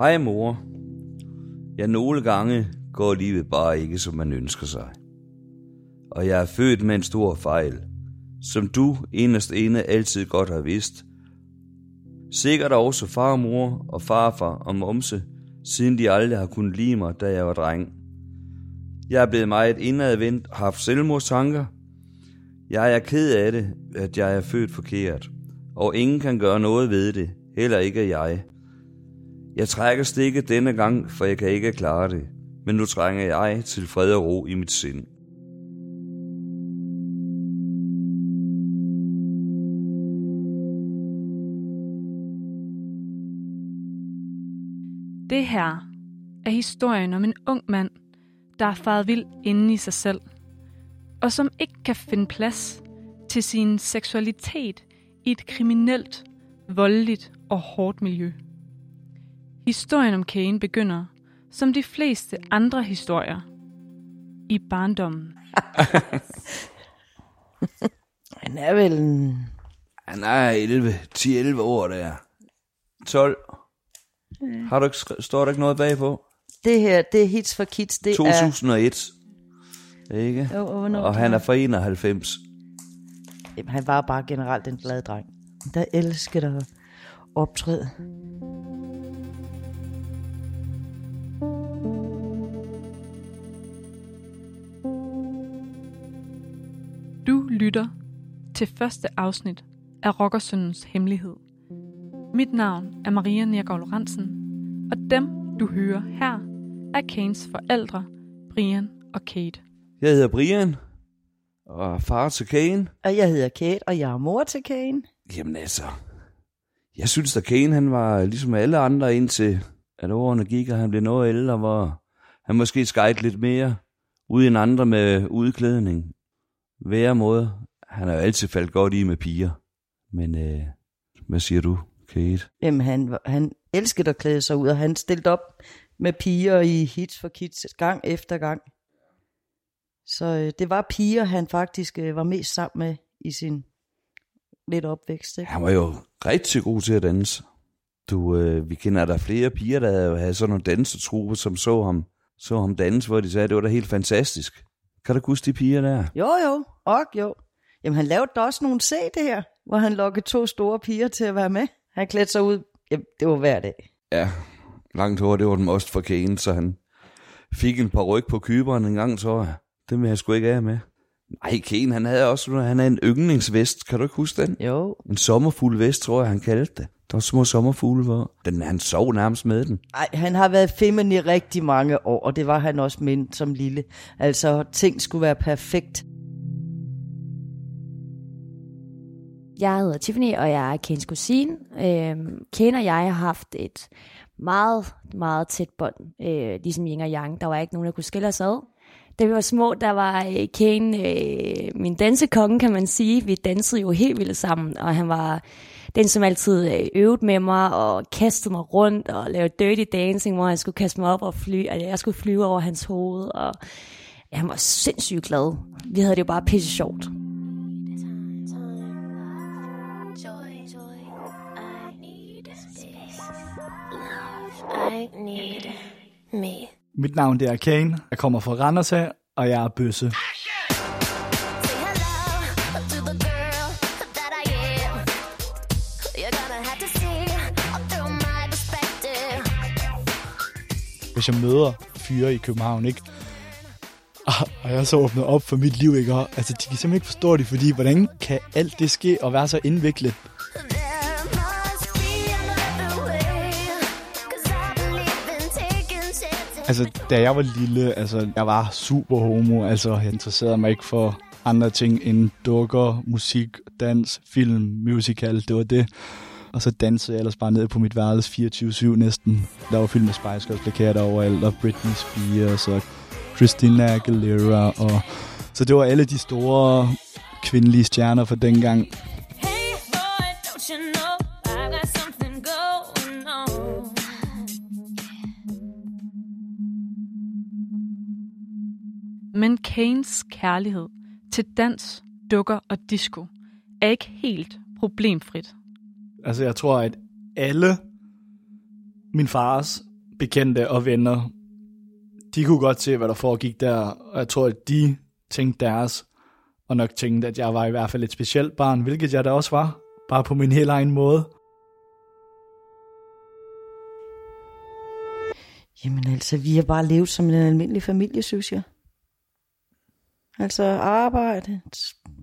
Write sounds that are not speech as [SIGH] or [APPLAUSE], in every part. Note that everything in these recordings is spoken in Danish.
Hej mor. Ja, nogle gange går livet bare ikke, som man ønsker sig. Og jeg er født med en stor fejl, som du inderst inde altid godt har vidst. Sikkert også farmor og farfar og momse, siden de aldrig har kunnet lide mig, da jeg var dreng. Jeg er blevet meget indadvendt og haft selvmordstanker. Jeg er ked af det, at jeg er født forkert, og ingen kan gøre noget ved det, heller ikke jeg. Jeg trækker stikket denne gang, for jeg kan ikke klare det, men nu trænger jeg til fred og ro i mit sind. Det her er historien om en ung mand, der er faret vild inde i sig selv, og som ikke kan finde plads til sin seksualitet i et kriminelt, voldeligt og hårdt miljø. Historien om Kane begynder, som de fleste andre historier, i barndommen. [LAUGHS] Han er vel en... Han er 11, 10-11 år der. 12. Har du ikke, står der ikke noget bagpå? Det her, det er hits for kids. Det 2001. Ikke? er... Jo, og, hvornår Og han er fra 91. Jamen, han var bare generelt en glad dreng. Der elskede at optræde. Lytter til første afsnit af Rockersøndens Hemmelighed. Mit navn er Maria Nergaard Lorentzen, og dem, du hører her, er Kanes forældre, Brian og Kate. Jeg hedder Brian, og er far til Kane. Og jeg hedder Kate, og jeg er mor til Kane. Jamen altså, jeg synes at Kane han var ligesom alle andre indtil at årene gik, og han blev noget ældre, hvor han måske skejt lidt mere ud end andre med udklædning. Hver måde. Han har jo altid faldt godt i med piger. Men øh, hvad siger du, Kate? Jamen, han, han elskede at klæde sig ud, og han stillede op med piger i hits for kids gang efter gang. Så øh, det var piger, han faktisk øh, var mest sammen med i sin lidt opvækst. Ikke? Han var jo rigtig god til at danse. Du, øh, vi kender der flere piger, der havde sådan nogle dansetrupper, som så ham, så ham danse, hvor de sagde, at det var da helt fantastisk. Kan du huske de piger der? Jo, jo, og jo. Jamen, han lavede da også nogle CD her, hvor han lokkede to store piger til at være med. Han klædte sig ud. Jamen, det var hver dag. Ja, langt hår, det var den most for Kane, så han fik en par ryg på kyberen en gang, så det vil jeg sgu ikke af med. Nej, Kane, han havde også han havde en yndlingsvest, kan du ikke huske den? Jo. En sommerfugl vest, tror jeg, han kaldte det. Der var små sommerfugle, hvor den, han sov nærmest med den. Ej, han har været feminin i rigtig mange år, og det var han også mind som lille. Altså, ting skulle være perfekt. Jeg hedder Tiffany, og jeg er Kanes kusine. Øhm, Kane og jeg har haft et meget, meget tæt bånd, øh, ligesom Ying og Yang. Der var ikke nogen, der kunne skille os ad. Da vi var små, der var øh, Kane øh, min dansekonge, kan man sige. Vi dansede jo helt vildt sammen, og han var den, som altid øh, øvede med mig og kastede mig rundt og lavede dirty dancing, hvor han skulle kaste mig op og fly, at jeg skulle flyve over hans hoved, og han var sindssygt glad. Vi havde det jo bare pisse sjovt. Me. Mit navn det er Kane. Jeg kommer fra Randers af, og jeg er bøsse. Hvis jeg møder fyre i København, ikke? Og- Og jeg så åbnet op for mit liv, ikke? Altså, de kan simpelthen ikke forstå det, fordi hvordan kan alt det ske og være så indviklet? Altså, da jeg var lille, altså, jeg var super homo. Altså, jeg interesserede mig ikke for andre ting end dukker, musik, dans, film, musical. Det var det. Og så dansede jeg ellers bare ned på mit værelse 24-7 næsten. Der var film med Spice Girls plakater overalt, og Britney Spears og Christina Aguilera. Og... Så det var alle de store kvindelige stjerner for dengang. Men Kanes kærlighed til dans, dukker og disco er ikke helt problemfrit. Altså, jeg tror, at alle min fars bekendte og venner, de kunne godt se, hvad der foregik der, og jeg tror, at de tænkte deres, og nok tænkte, at jeg var i hvert fald et specielt barn, hvilket jeg da også var, bare på min helt egen måde. Jamen altså, vi har bare levet som en almindelig familie, synes jeg. Altså arbejde,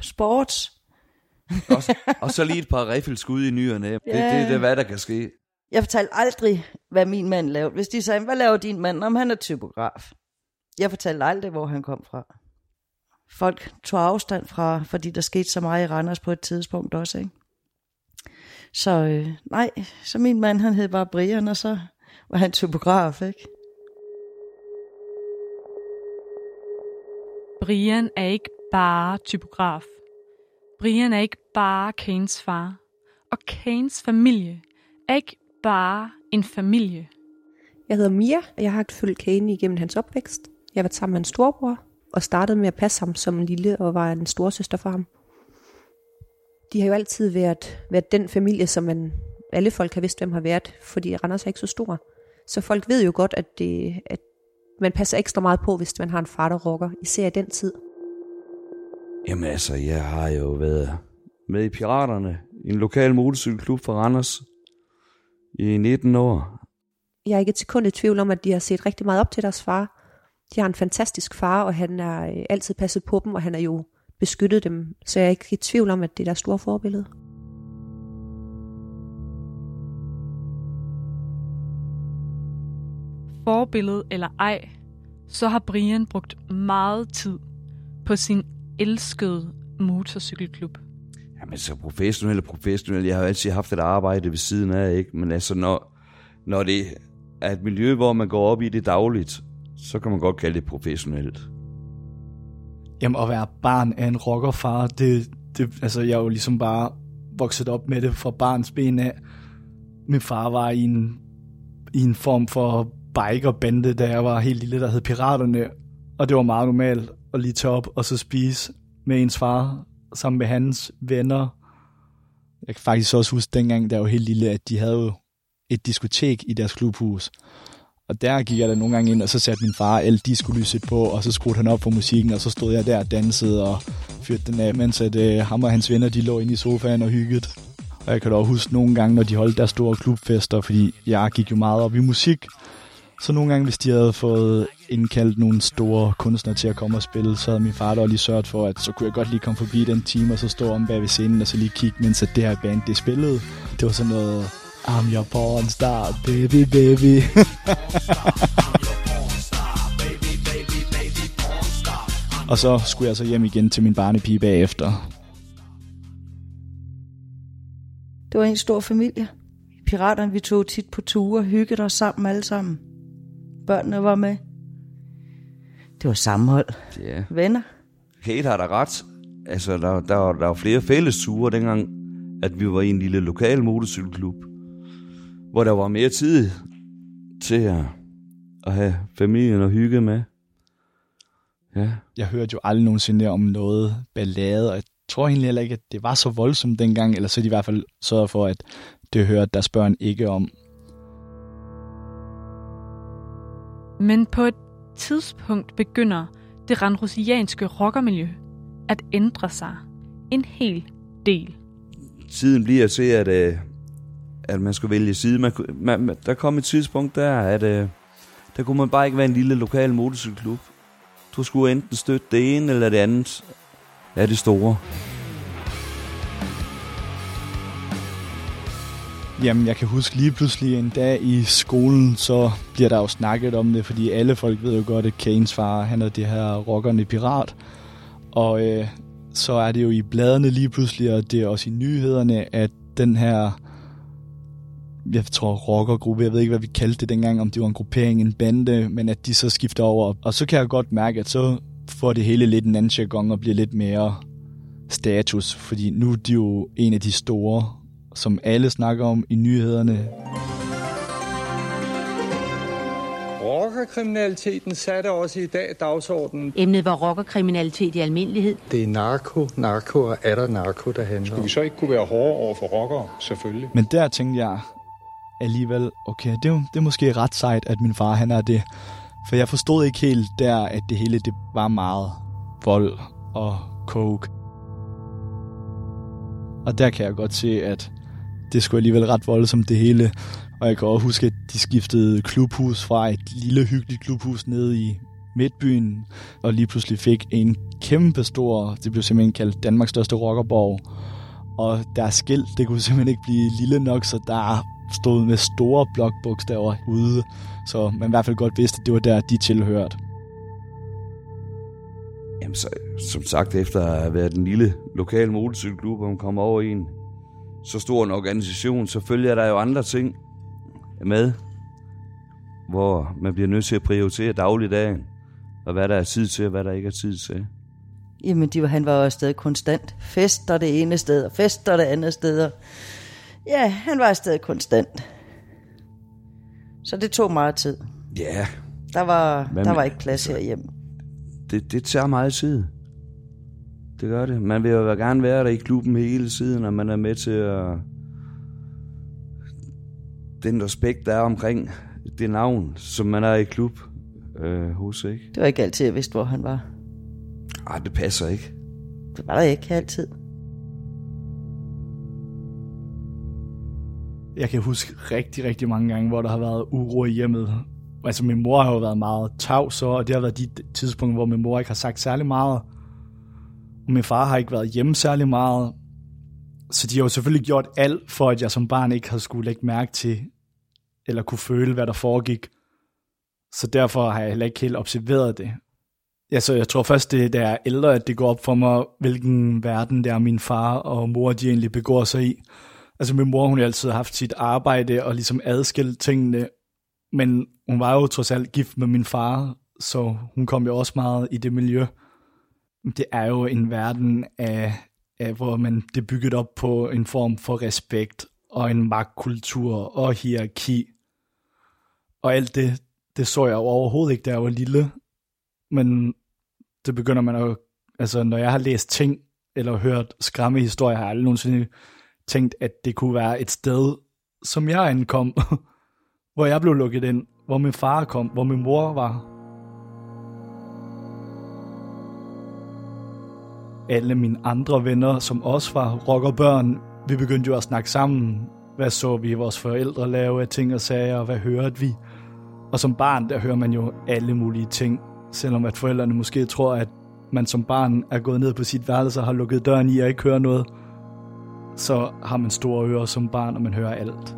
sports. Og, og så lige et par riffelskud i ny og næ. Det, det, Ja. det er, hvad der kan ske. Jeg fortalte aldrig, hvad min mand lavede. Hvis de sagde, hvad laver din mand? Om han er typograf. Jeg fortalte aldrig, hvor han kom fra. Folk tog afstand fra, fordi der skete så meget i Randers på et tidspunkt også, ikke? Så øh, nej, så min mand, han hed bare Brian, og så var han typograf, ikke? Brian er ikke bare typograf. Brian er ikke bare Kanes far. Og Kanes familie er ikke bare en familie. Jeg hedder Mia, og jeg har fulgt Kane igennem hans opvækst. Jeg har været sammen med hans storebror, og startede med at passe ham som en lille, og var en storsøster for ham. De har jo altid været, været den familie, som man, alle folk har vidst, hvem har været, fordi Randers er ikke så stor. Så folk ved jo godt, at, det, at man passer ekstra meget på, hvis man har en far, der rocker, især i den tid. Jamen altså, jeg har jo været med i Piraterne, en lokal motorcykelklub for Randers, i 19 år. Jeg er ikke et sekund i tvivl om, at de har set rigtig meget op til deres far. De har en fantastisk far, og han har øh, altid passet på dem, og han har jo beskyttet dem. Så jeg er ikke i tvivl om, at det er deres store forbillede. Forbillede eller ej, så har Brian brugt meget tid på sin elskede motorcykelklub. Jamen så professionel og professionel. Jeg har jo altid haft et arbejde ved siden af, ikke? Men altså, når, når det er et miljø, hvor man går op i det dagligt, så kan man godt kalde det professionelt. Jamen at være barn af en rockerfar, det, det, altså jeg er jo ligesom bare vokset op med det fra barns ben af. Min far var i en, i en form for bikerbande, da jeg var helt lille, der hed Piraterne. Og det var meget normalt at lige tage op og så spise med ens far, sammen med hans venner. Jeg kan faktisk også huske dengang, der var helt lille, at de havde jo et diskotek i deres klubhus. Og der gik jeg da nogle gange ind, og så satte min far el diskolyset på, og så skruede han op for musikken, og så stod jeg der og dansede og fyrte den af, mens at, øh, ham og hans venner, de lå inde i sofaen og hyggede. Og jeg kan da også huske nogle gange, når de holdt deres store klubfester, fordi jeg gik jo meget op i musik. Så nogle gange, hvis de havde fået indkaldt nogle store kunstnere til at komme og spille, så havde min far da lige sørget for, at så kunne jeg godt lige komme forbi den time, og så stå om bag ved scenen, og så lige kigge, mens at det her band, det spillede. Det var sådan noget, I'm your porn star, baby, baby. [LAUGHS] og så skulle jeg så hjem igen til min barnepige bagefter. Det var en stor familie. Piraterne, vi tog tit på ture, hyggede os sammen alle sammen. Børnene var med. Det var sammenhold. Ja. Venner. Kate har da ret. Altså, der, der, var, der var flere fælles ture dengang, at vi var i en lille lokal motorcykelklub, hvor der var mere tid til at, at have familien og hygge med. Ja. Jeg hørte jo aldrig nogensinde om noget ballade, og jeg tror egentlig heller ikke, at det var så voldsomt dengang, eller så de i hvert fald sørgede for, at det hørte deres børn ikke om. Men på et tidspunkt begynder det randrusianske rockermiljø at ændre sig en hel del. Tiden bliver til, at, øh, at man skulle vælge side. Man, man, der kom et tidspunkt der, at øh, der kunne man bare ikke være en lille lokal motorcykelklub. Du skulle enten støtte det ene eller det andet af det store. Jamen, jeg kan huske lige pludselig en dag i skolen, så bliver der jo snakket om det, fordi alle folk ved jo godt, at Kanes far, han er det her rockerne pirat. Og øh, så er det jo i bladene lige pludselig, og det er også i nyhederne, at den her, jeg tror rockergruppe, jeg ved ikke, hvad vi kaldte det dengang, om det var en gruppering, en bande, men at de så skifter over. Og så kan jeg godt mærke, at så får det hele lidt en anden jargon og bliver lidt mere status, fordi nu er de jo en af de store, som alle snakker om i nyhederne. Rockerkriminaliteten satte også i dag dagsordenen. Emnet var rockerkriminalitet i almindelighed. Det er narko, narko og er der narko, der handler Skulle vi så ikke kunne være hårdere over for rockere, selvfølgelig? Men der tænkte jeg, alligevel, okay, det, er- det er måske ret sejt, at min far han er det. For jeg forstod ikke helt der, at det hele det var meget vold og coke. Og der kan jeg godt se, at det skulle alligevel ret voldsomt det hele. Og jeg kan også huske, at de skiftede klubhus fra et lille hyggeligt klubhus nede i midtbyen, og lige pludselig fik en kæmpe stor, det blev simpelthen kaldt Danmarks største rockerborg. Og deres skilt, det kunne simpelthen ikke blive lille nok, så der stod med store blokbogstaver ude, så man i hvert fald godt vidste, at det var der, de tilhørte. Jamen, så, som sagt, efter at have været den lille lokale motorcykelklub, og man kom over i en så stor en organisation, så følger der jo andre ting med, hvor man bliver nødt til at prioritere dagligdagen, og hvad der er tid til, og hvad der ikke er tid til. Jamen, de var, han var jo afsted konstant. Fester det ene sted, og fester det andet sted. Ja, han var afsted konstant. Så det tog meget tid. Ja, Der var, Hvad der var ikke plads herhjemme. det, det tager meget tid. Det gør det. Man vil jo gerne være der i klubben hele tiden, og man er med til at... Den respekt, der er omkring det navn, som man er i klub øh, hos, ikke? Det var ikke altid, jeg vidste, hvor han var. Ej, det passer ikke. Det var der ikke altid. Jeg kan huske rigtig, rigtig mange gange, hvor der har været uro i hjemmet. Altså min mor har jo været meget tavs, og det har været de tidspunkter, hvor min mor ikke har sagt særlig meget. Min far har ikke været hjemme særlig meget. Så de har jo selvfølgelig gjort alt for, at jeg som barn ikke har skulle lægge mærke til, eller kunne føle, hvad der foregik. Så derfor har jeg heller ikke helt observeret det. Ja, så jeg tror først, det er, da jeg er ældre, at det går op for mig, hvilken verden det er, min far og mor de egentlig begår sig i. Altså min mor, hun har altid haft sit arbejde og ligesom adskilt tingene, men hun var jo trods alt gift med min far, så hun kom jo også meget i det miljø. Det er jo en verden af, af hvor man det er bygget op på en form for respekt og en magtkultur og hierarki. Og alt det, det så jeg jo overhovedet ikke, da jeg var lille. Men det begynder man at, altså når jeg har læst ting, eller hørt skræmme historier, har jeg aldrig nogensinde tænkt, at det kunne være et sted, som jeg ankom, [LAUGHS] hvor jeg blev lukket ind, hvor min far kom, hvor min mor var. Alle mine andre venner, som også var rockerbørn, vi begyndte jo at snakke sammen. Hvad så vi vores forældre lave af ting og sager, og hvad hørte vi? Og som barn, der hører man jo alle mulige ting, selvom at forældrene måske tror, at man som barn er gået ned på sit værelse og har lukket døren i og ikke hører noget så har man store ører som barn, og man hører alt.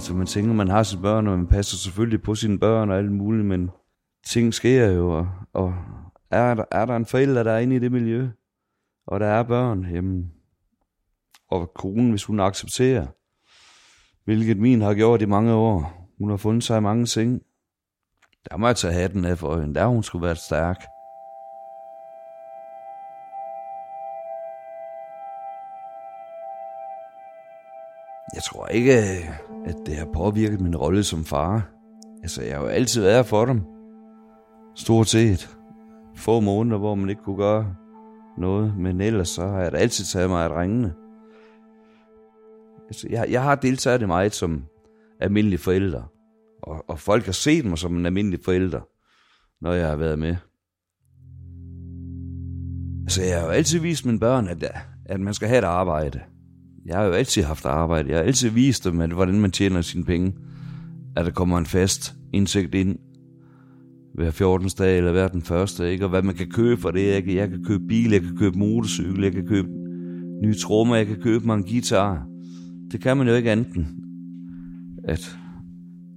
Altså man tænker, man har sine børn, og man passer selvfølgelig på sine børn og alt muligt, men ting sker jo, og, og er, der, er der en forælder, der er inde i det miljø, og der er børn, jamen, og konen, hvis hun accepterer, hvilket min har gjort i mange år, hun har fundet sig i mange ting, der må jeg tage hatten af for hende, der hun skulle være stærk. Jeg tror ikke, at det har påvirket min rolle som far. Altså, jeg har jo altid været for dem. Stort set. Få måneder, hvor man ikke kunne gøre noget. Men ellers så har jeg da altid taget mig af drengene. Altså, jeg, jeg har deltaget i meget som almindelig forælder. Og, og folk har set mig som en almindelig forælder, når jeg har været med. Altså, jeg har jo altid vist mine børn, at, at man skal have et arbejde. Jeg har jo altid haft arbejde. Jeg har altid vist dem, at, hvordan man tjener sine penge. At der kommer en fast indsigt ind hver 14. dag eller hver den første, ikke? Og hvad man kan købe for det. Jeg kan, jeg kan købe bil, jeg kan købe motorcykel, jeg kan købe nye trommer, jeg kan købe mig en guitar. Det kan man jo ikke andet end, at...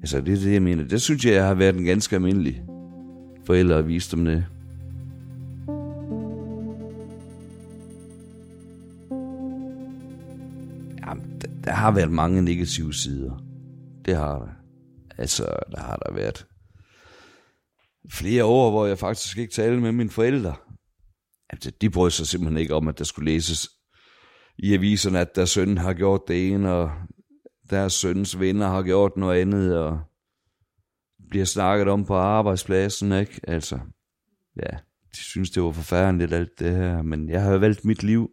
Altså, det er det, jeg mener. Det synes jeg, jeg har været en ganske almindelig forælder at vise dem det. Jamen, der, der har været mange negative sider. Det har der. Altså, der har der været flere år, hvor jeg faktisk ikke talte med mine forældre. Altså, de brød sig simpelthen ikke om, at der skulle læses i aviserne, at deres søn har gjort det ene, og deres søns venner har gjort noget andet, og bliver snakket om på arbejdspladsen, ikke? Altså, ja, de synes, det var forfærdeligt alt det her, men jeg har valgt mit liv.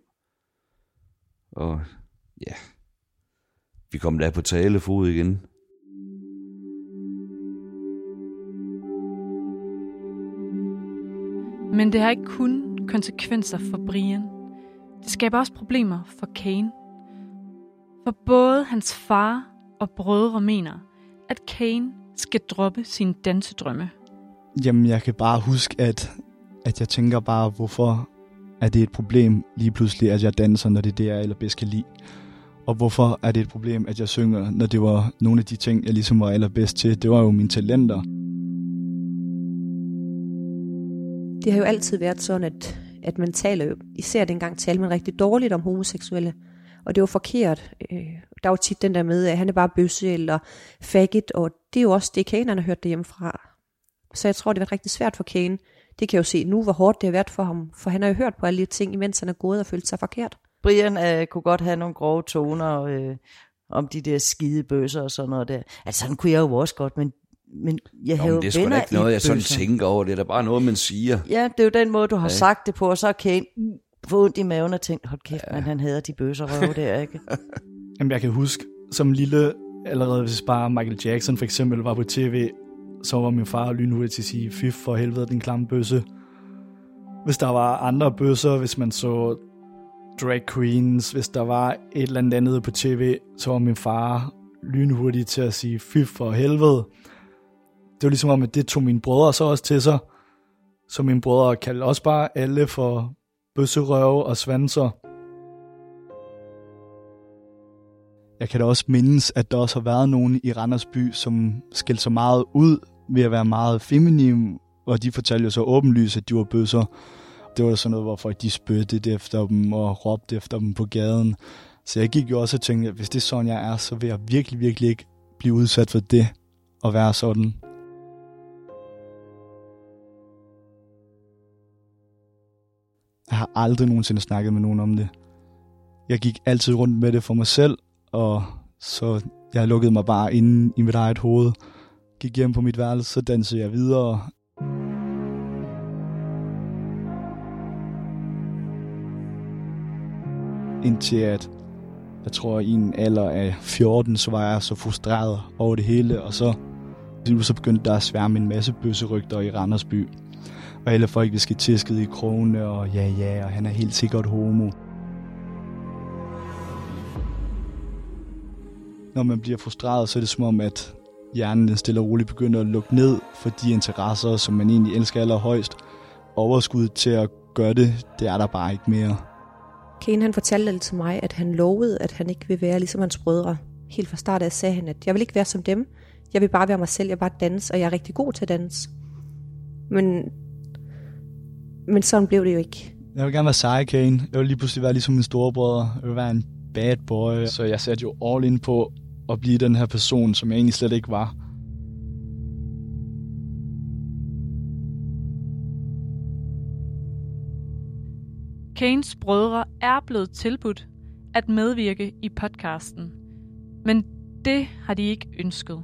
Og ja, vi kom da på talefod igen. Men det har ikke kun konsekvenser for Brian. Det skaber også problemer for Kane. For både hans far og brødre mener, at Kane skal droppe sine dansedrømme. Jamen, jeg kan bare huske, at, at jeg tænker bare, hvorfor er det et problem lige pludselig, at jeg danser, når det er det, jeg allerbedst kan lide. Og hvorfor er det et problem, at jeg synger, når det var nogle af de ting, jeg ligesom var allerbedst til. Det var jo mine talenter. Det har jo altid været sådan, at, at man taler jo, især dengang talte man rigtig dårligt om homoseksuelle. Og det var forkert. Øh, der var tit den der med, at han er bare bøsse eller faggot, og det er jo også det, kanerne har hørt derhjemmefra. Så jeg tror, det har været rigtig svært for Kane. Det kan jeg jo se nu, hvor hårdt det har været for ham. For han har jo hørt på alle de ting, imens han er gået og følt sig forkert. Brian øh, kunne godt have nogle grove toner øh, om de der skide bøsser og sådan noget der. Altså, sådan kunne jeg jo også godt, men, men jeg Nå, har jo men det er sgu da ikke noget, i jeg sådan tænker over. Det er da bare noget, man siger. Ja, det er jo den måde, du har Ja. sagt det på, og så har Kane fået ondt i maven og tænkt, hold kæft, ja. men han hader de bøsser røve der, ikke? [LAUGHS] Jamen, jeg kan huske, som lille, allerede hvis bare Michael Jackson for eksempel var på tv, så var min far lynhurtig til at sige, fy for helvede, den klamme bøsse. Hvis der var andre bøsser, hvis man så drag queens, hvis der var et eller andet andet på tv, så var min far lynhurtig til at sige, fy for helvede. Det var ligesom om, at det tog mine brødre så også til sig. Så mine brødre kaldte også bare alle for bøsserøve og svanser. Jeg kan da også mindes, at der også har været nogen i Randers by, som skilte sig meget ud ved at være meget feminine, og de fortalte jo så åbenlyst, at de var bøsser. Det var sådan noget, hvor folk de spyttede efter dem og råbte efter dem på gaden. Så jeg gik jo også og tænkte, at hvis det er sådan, jeg er, så vil jeg virkelig, virkelig ikke blive udsat for det at være sådan. Jeg har aldrig nogensinde snakket med nogen om det. Jeg gik altid rundt med det for mig selv, og så jeg lukkede mig bare inde i mit eget hoved. Gik hjem på mit værelse, så dansede jeg videre. Indtil at, jeg tror i en alder af 14, så var jeg så frustreret over det hele, og så, så begyndte der at sværme en masse bøsserygter i Randersby. Og alle folk, vi skal tisket i krogene, og ja, ja, og han er helt sikkert homo. Når man bliver frustreret, så er det som om, at hjernen den stille og roligt begynder at lukke ned for de interesser, som man egentlig elsker allerhøjst. Overskud til at gøre det, det er der bare ikke mere. Kane han fortalte til mig, at han lovede, at han ikke vil være ligesom hans brødre. Helt fra start af sagde han, at jeg vil ikke være som dem. Jeg vil bare være mig selv, jeg vil bare danse, og jeg er rigtig god til at danse. Men, men sådan blev det jo ikke. Jeg vil gerne være sej, Kane. Jeg vil lige pludselig være ligesom min storebror. Jeg vil være en bad boy. Så jeg satte jo all in på at blive den her person, som jeg egentlig slet ikke var. Kanes brødre er blevet tilbudt at medvirke i podcasten, men det har de ikke ønsket.